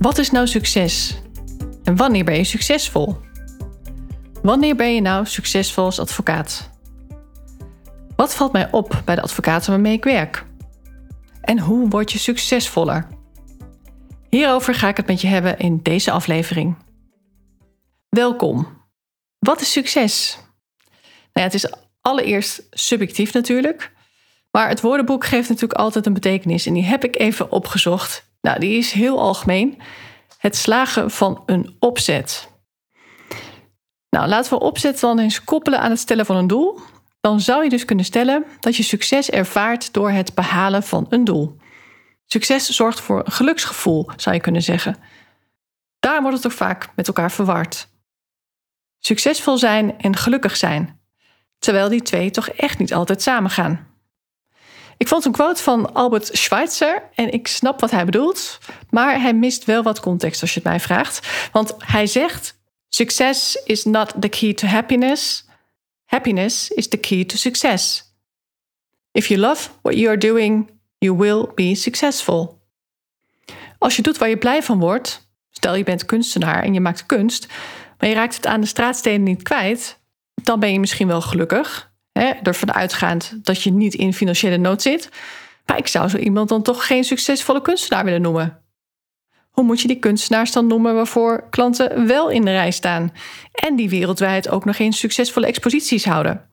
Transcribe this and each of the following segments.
Wat is nou succes? En wanneer ben je succesvol? Wanneer ben je nou succesvol als advocaat? Wat valt mij op bij de advocaten waarmee ik werk? En hoe word je succesvoller? Hierover ga ik het met je hebben in deze aflevering. Welkom. Wat is succes? Nou het is allereerst subjectief natuurlijk. Maar het woordenboek geeft natuurlijk altijd een betekenis en die heb ik even opgezocht nou, die is heel algemeen. Het slagen van een opzet. Nou, laten we opzet dan eens koppelen aan het stellen van een doel. Dan zou je dus kunnen stellen dat je succes ervaart door het behalen van een doel. Succes zorgt voor een geluksgevoel, zou je kunnen zeggen. Daar wordt het ook vaak met elkaar verward. Succesvol zijn en gelukkig zijn, terwijl die twee toch echt niet altijd samengaan. Ik vond een quote van Albert Schweitzer en ik snap wat hij bedoelt, maar hij mist wel wat context als je het mij vraagt. Want hij zegt: Success is not the key to happiness. Happiness is the key to success. If you love what you are doing, you will be successful. Als je doet waar je blij van wordt, stel je bent kunstenaar en je maakt kunst, maar je raakt het aan de straatstenen niet kwijt, dan ben je misschien wel gelukkig, Hè, ervan uitgaand dat je niet in financiële nood zit. Maar ik zou zo iemand dan toch geen succesvolle kunstenaar willen noemen. Hoe moet je die kunstenaars dan noemen waarvoor klanten wel in de rij staan en die wereldwijd ook nog geen succesvolle exposities houden?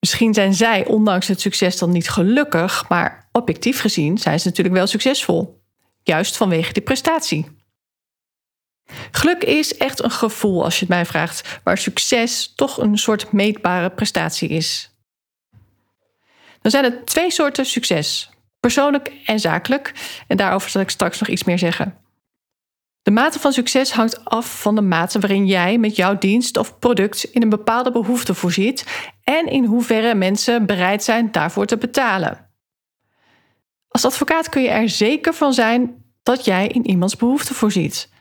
Misschien zijn zij ondanks het succes dan niet gelukkig, maar objectief gezien zijn ze natuurlijk wel succesvol. Juist vanwege die prestatie. Geluk is echt een gevoel, als je het mij vraagt, waar succes toch een soort meetbare prestatie is. Dan zijn er twee soorten succes: persoonlijk en zakelijk. En daarover zal ik straks nog iets meer zeggen. De mate van succes hangt af van de mate waarin jij met jouw dienst of product in een bepaalde behoefte voorziet en in hoeverre mensen bereid zijn daarvoor te betalen. Als advocaat kun je er zeker van zijn dat jij in iemands behoefte voorziet.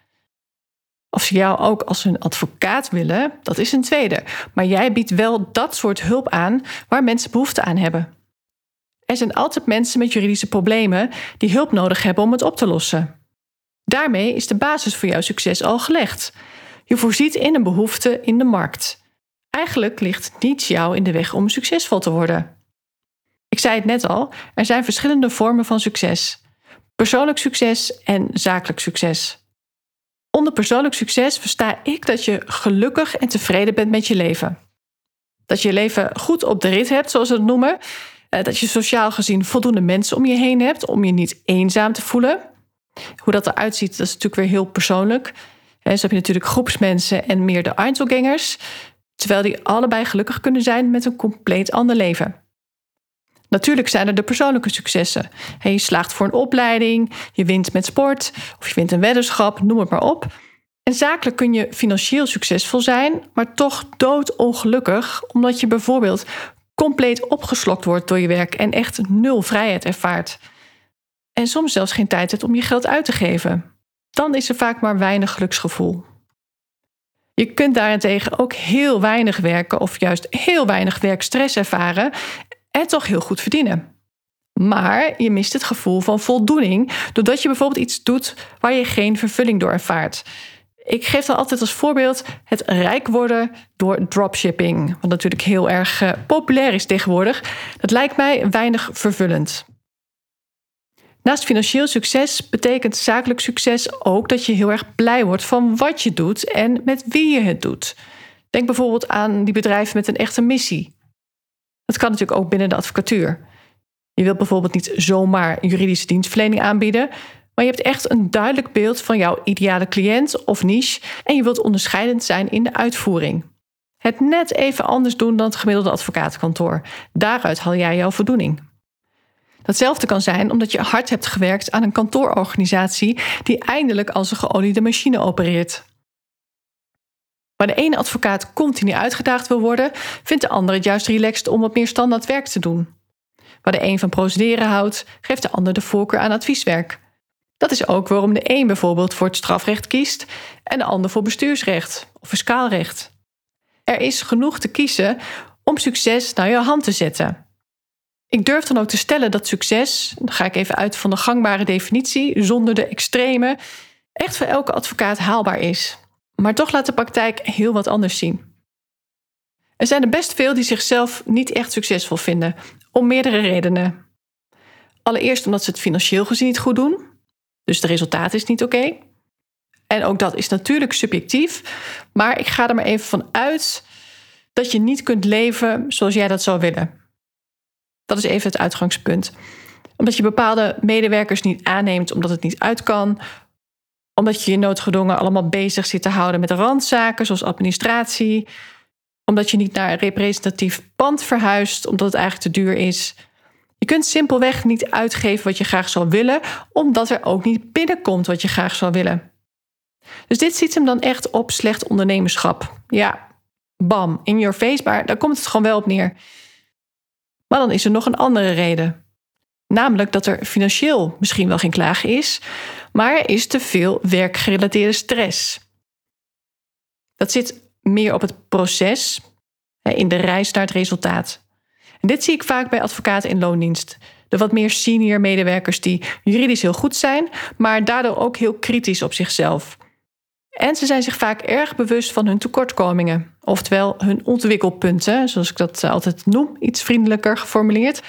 Of ze jou ook als hun advocaat willen, dat is een tweede. Maar jij biedt wel dat soort hulp aan waar mensen behoefte aan hebben. Er zijn altijd mensen met juridische problemen die hulp nodig hebben om het op te lossen. Daarmee is de basis voor jouw succes al gelegd. Je voorziet in een behoefte in de markt. Eigenlijk ligt niets jou in de weg om succesvol te worden. Ik zei het net al, er zijn verschillende vormen van succes: persoonlijk succes en zakelijk succes. Onder persoonlijk succes versta ik dat je gelukkig en tevreden bent met je leven. Dat je leven goed op de rit hebt, zoals we het noemen. Eh, dat je sociaal gezien voldoende mensen om je heen hebt om je niet eenzaam te voelen. Hoe dat eruit ziet, dat is natuurlijk weer heel persoonlijk. En zo heb je natuurlijk groepsmensen en meer de Einzelgangers. Terwijl die allebei gelukkig kunnen zijn met een compleet ander leven. Natuurlijk zijn er de persoonlijke successen. Je slaagt voor een opleiding, je wint met sport of je wint een weddenschap, noem het maar op. En zakelijk kun je financieel succesvol zijn, maar toch doodongelukkig, omdat je bijvoorbeeld compleet opgeslokt wordt door je werk en echt nul vrijheid ervaart. En soms zelfs geen tijd hebt om je geld uit te geven. Dan is er vaak maar weinig geluksgevoel. Je kunt daarentegen ook heel weinig werken of juist heel weinig werkstress ervaren en toch heel goed verdienen. Maar je mist het gevoel van voldoening doordat je bijvoorbeeld iets doet waar je geen vervulling door ervaart. Ik geef dan altijd als voorbeeld het rijk worden door dropshipping, wat natuurlijk heel erg uh, populair is tegenwoordig. Dat lijkt mij weinig vervullend. Naast financieel succes betekent zakelijk succes ook dat je heel erg blij wordt van wat je doet en met wie je het doet. Denk bijvoorbeeld aan die bedrijven met een echte missie. Dat kan natuurlijk ook binnen de advocatuur. Je wilt bijvoorbeeld niet zomaar juridische dienstverlening aanbieden, maar je hebt echt een duidelijk beeld van jouw ideale cliënt of niche en je wilt onderscheidend zijn in de uitvoering. Het net even anders doen dan het gemiddelde advocatenkantoor. Daaruit haal jij jouw voldoening. Datzelfde kan zijn omdat je hard hebt gewerkt aan een kantoororganisatie die eindelijk als een geoliede machine opereert. Waar de ene advocaat continu uitgedaagd wil worden, vindt de ander het juist relaxed om wat meer standaard werk te doen. Waar de een van procederen houdt, geeft de ander de voorkeur aan advieswerk. Dat is ook waarom de een bijvoorbeeld voor het strafrecht kiest en de ander voor bestuursrecht of fiscaal recht. Er is genoeg te kiezen om succes naar je hand te zetten. Ik durf dan ook te stellen dat succes, dan ga ik even uit van de gangbare definitie, zonder de extreme, echt voor elke advocaat haalbaar is. Maar toch laat de praktijk heel wat anders zien. Er zijn er best veel die zichzelf niet echt succesvol vinden, om meerdere redenen. Allereerst omdat ze het financieel gezien niet goed doen, dus de resultaat is niet oké. En ook dat is natuurlijk subjectief, maar ik ga er maar even van uit dat je niet kunt leven zoals jij dat zou willen. Dat is even het uitgangspunt. Omdat je bepaalde medewerkers niet aanneemt omdat het niet uit kan, omdat je je noodgedwongen allemaal bezig zit te houden met randzaken zoals administratie, omdat je niet naar een representatief pand verhuist omdat het eigenlijk te duur is. Je kunt simpelweg niet uitgeven wat je graag zou willen, omdat er ook niet binnenkomt wat je graag zou willen. Dus dit ziet hem dan echt op slecht ondernemerschap. Ja, bam, in your face, maar daar komt het gewoon wel op neer. Maar dan is er nog een andere reden. Namelijk dat er financieel misschien wel geen klagen is, maar er is te veel werkgerelateerde stress. Dat zit meer op het proces, in de reis naar het resultaat. En dit zie ik vaak bij advocaten in loondienst. De wat meer senior medewerkers die juridisch heel goed zijn, maar daardoor ook heel kritisch op zichzelf. En ze zijn zich vaak erg bewust van hun tekortkomingen, oftewel hun ontwikkelpunten, zoals ik dat altijd noem, iets vriendelijker geformuleerd.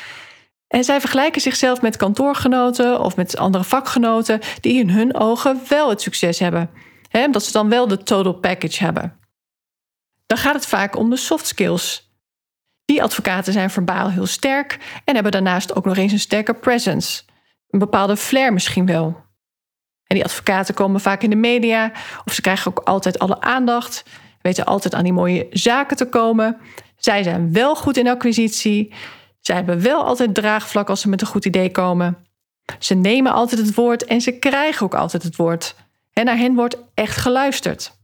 En zij vergelijken zichzelf met kantoorgenoten of met andere vakgenoten die in hun ogen wel het succes hebben. He, dat ze dan wel de total package hebben. Dan gaat het vaak om de soft skills. Die advocaten zijn verbaal heel sterk en hebben daarnaast ook nog eens een sterke presence. Een bepaalde flair misschien wel. En die advocaten komen vaak in de media of ze krijgen ook altijd alle aandacht, weten altijd aan die mooie zaken te komen. Zij zijn wel goed in acquisitie. Zij hebben wel altijd draagvlak als ze met een goed idee komen. Ze nemen altijd het woord en ze krijgen ook altijd het woord. En naar hen wordt echt geluisterd.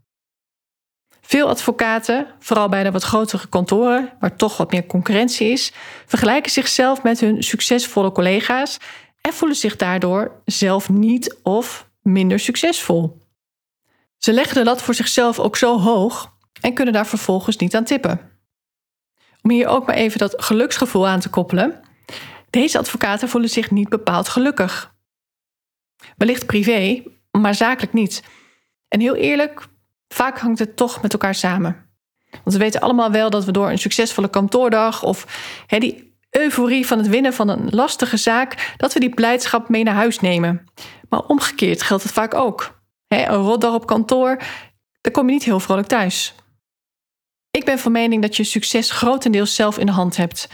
Veel advocaten, vooral bij de wat grotere kantoren, waar toch wat meer concurrentie is, vergelijken zichzelf met hun succesvolle collega's en voelen zich daardoor zelf niet of minder succesvol. Ze leggen de lat voor zichzelf ook zo hoog en kunnen daar vervolgens niet aan tippen. Om hier ook maar even dat geluksgevoel aan te koppelen. Deze advocaten voelen zich niet bepaald gelukkig. Wellicht privé, maar zakelijk niet. En heel eerlijk, vaak hangt het toch met elkaar samen. Want we weten allemaal wel dat we door een succesvolle kantoordag of die euforie van het winnen van een lastige zaak, dat we die blijdschap mee naar huis nemen. Maar omgekeerd geldt het vaak ook. een rotdag op kantoor, daar kom je niet heel vrolijk thuis. Ik ben van mening dat je succes grotendeels zelf in de hand hebt.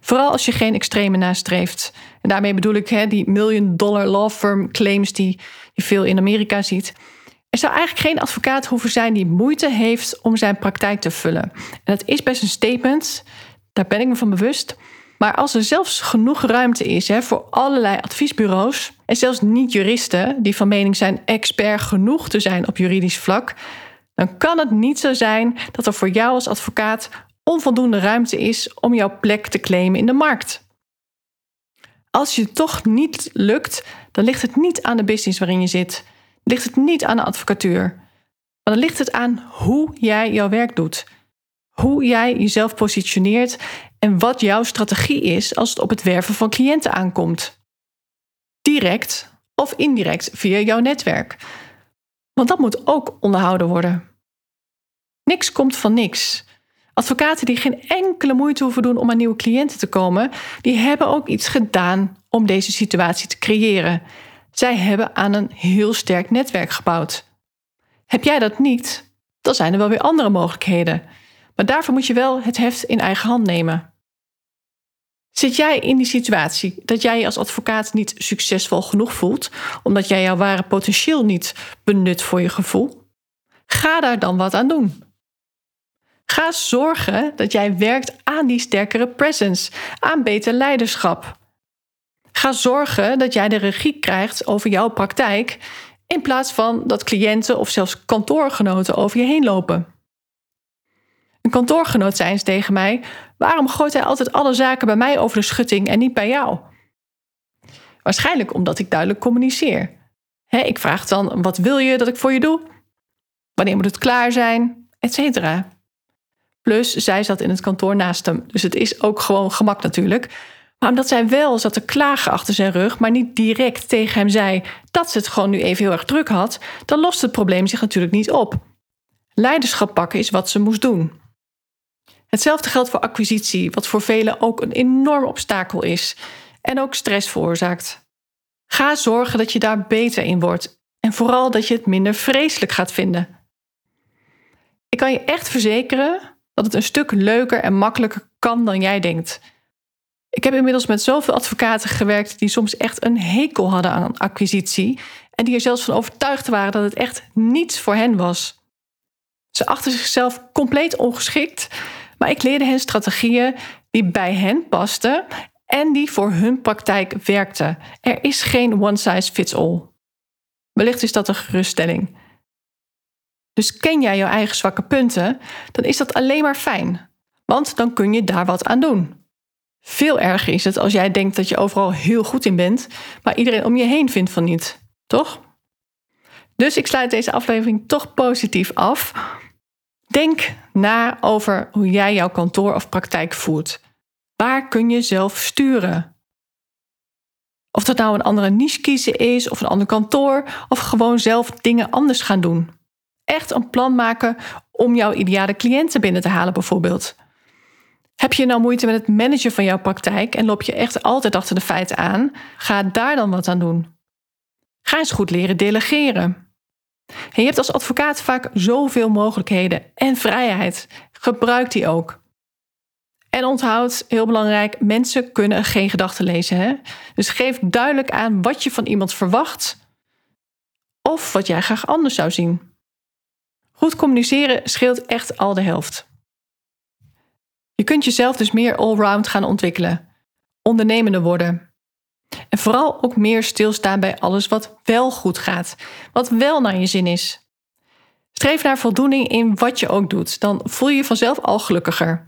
Vooral als je geen extreme nastreeft. En daarmee bedoel ik hè, die million dollar law firm claims die je veel in Amerika ziet. Er zou eigenlijk geen advocaat hoeven zijn die moeite heeft om zijn praktijk te vullen. En dat is best een statement, daar ben ik me van bewust. Maar als er zelfs genoeg ruimte is hè, voor allerlei adviesbureaus en zelfs niet-juristen die van mening zijn expert genoeg te zijn op juridisch vlak, dan kan het niet zo zijn dat er voor jou als advocaat onvoldoende ruimte is om jouw plek te claimen in de markt. Als je toch niet lukt, dan ligt het niet aan de business waarin je zit. Ligt het niet aan de advocatuur. Maar dan ligt het aan hoe jij jouw werk doet. Hoe jij jezelf positioneert en wat jouw strategie is als het op het werven van cliënten aankomt. Direct of indirect via jouw netwerk. Want dat moet ook onderhouden worden. Niks komt van niks. Advocaten die geen enkele moeite hoeven doen om aan nieuwe cliënten te komen, die hebben ook iets gedaan om deze situatie te creëren. Zij hebben aan een heel sterk netwerk gebouwd. Heb jij dat niet, dan zijn er wel weer andere mogelijkheden. Maar daarvoor moet je wel het heft in eigen hand nemen. Zit jij in die situatie dat jij je als advocaat niet succesvol genoeg voelt, omdat jij jouw ware potentieel niet benut voor je gevoel? Ga daar dan wat aan doen. Ga zorgen dat jij werkt aan die sterkere presence, aan beter leiderschap. Ga zorgen dat jij de regie krijgt over jouw praktijk in plaats van dat cliënten of zelfs kantoorgenoten over je heen lopen. Een kantoorgenoot zei eens tegen mij: Waarom gooit hij altijd alle zaken bij mij over de schutting en niet bij jou? Waarschijnlijk omdat ik duidelijk communiceer. ik vraag dan: Wat wil je dat ik voor je doe? Wanneer moet het klaar zijn? Etcetera. Plus, zij zat in het kantoor naast hem, dus het is ook gewoon gemak natuurlijk. Maar omdat zij wel zat te klagen achter zijn rug, maar niet direct tegen hem zei dat ze het gewoon nu even heel erg druk had, dan lost het probleem zich natuurlijk niet op. Leiderschap pakken is wat ze moest doen. Hetzelfde geldt voor acquisitie, wat voor velen ook een enorm obstakel is en ook stress veroorzaakt. Ga zorgen dat je daar beter in wordt en vooral dat je het minder vreselijk gaat vinden. Ik kan je echt verzekeren dat het een stuk leuker en makkelijker kan dan jij denkt. Ik heb inmiddels met zoveel advocaten gewerkt die soms echt een hekel hadden aan acquisitie en die er zelfs van overtuigd waren dat het echt niets voor hen was. Ze achten zichzelf compleet ongeschikt, maar ik leerde hen strategieën die bij hen pasten en die voor hun praktijk werkten. Er is geen one size fits all. Wellicht is dat een geruststelling. Dus ken jij jouw eigen zwakke punten, dan is dat alleen maar fijn, want dan kun je daar wat aan doen. Veel erger is het als jij denkt dat je overal heel goed in bent, maar iedereen om je heen vindt van niet, toch? Dus ik sluit deze aflevering toch positief af. Denk na over hoe jij jouw kantoor of praktijk voert. Waar kun je zelf sturen? Of dat nou een andere niche kiezen is, of een ander kantoor, of gewoon zelf dingen anders gaan doen. Echt een plan maken om jouw ideale cliënten binnen te halen, bijvoorbeeld. Heb je nou moeite met het managen van jouw praktijk en loop je echt altijd achter de feiten aan? Ga daar dan wat aan doen. Ga eens goed leren delegeren. Je hebt als advocaat vaak zoveel mogelijkheden en vrijheid. Gebruik die ook. En onthoud, heel belangrijk, mensen kunnen geen gedachten lezen. Hè? Dus geef duidelijk aan wat je van iemand verwacht of wat jij graag anders zou zien. Goed communiceren scheelt echt al de helft. Je kunt jezelf dus meer allround gaan ontwikkelen, ondernemender worden. En vooral ook meer stilstaan bij alles wat wel goed gaat, wat wel naar je zin is. Streef naar voldoening in wat je ook doet, dan voel je je vanzelf al gelukkiger.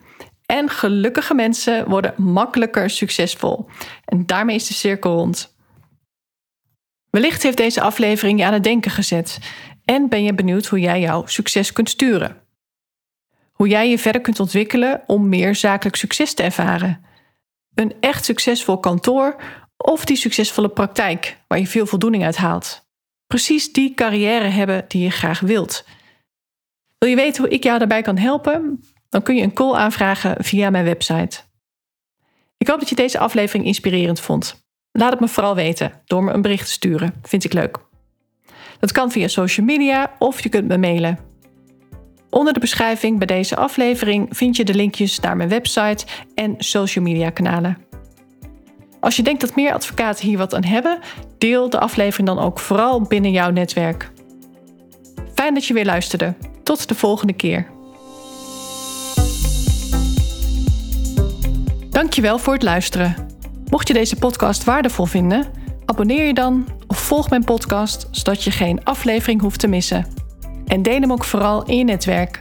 En gelukkige mensen worden makkelijker succesvol. En daarmee is de cirkel rond. Wellicht heeft deze aflevering je aan het denken gezet en ben je benieuwd hoe jij jouw succes kunt sturen. Hoe jij je verder kunt ontwikkelen om meer zakelijk succes te ervaren. Een echt succesvol kantoor of die succesvolle praktijk waar je veel voldoening uit haalt. Precies die carrière hebben die je graag wilt. Wil je weten hoe ik jou daarbij kan helpen? Dan kun je een call aanvragen via mijn website. Ik hoop dat je deze aflevering inspirerend vond. Laat het me vooral weten door me een bericht te sturen. Vind ik leuk. Dat kan via social media of je kunt me mailen. Onder de beschrijving bij deze aflevering vind je de linkjes naar mijn website en social media kanalen. Als je denkt dat meer advocaten hier wat aan hebben, deel de aflevering dan ook vooral binnen jouw netwerk. Fijn dat je weer luisterde. Tot de volgende keer. Dankjewel voor het luisteren. Mocht je deze podcast waardevol vinden, abonneer je dan of volg mijn podcast zodat je geen aflevering hoeft te missen. En deel hem ook vooral in je netwerk.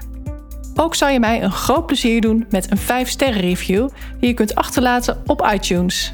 Ook zou je mij een groot plezier doen met een 5-sterren review die je kunt achterlaten op iTunes.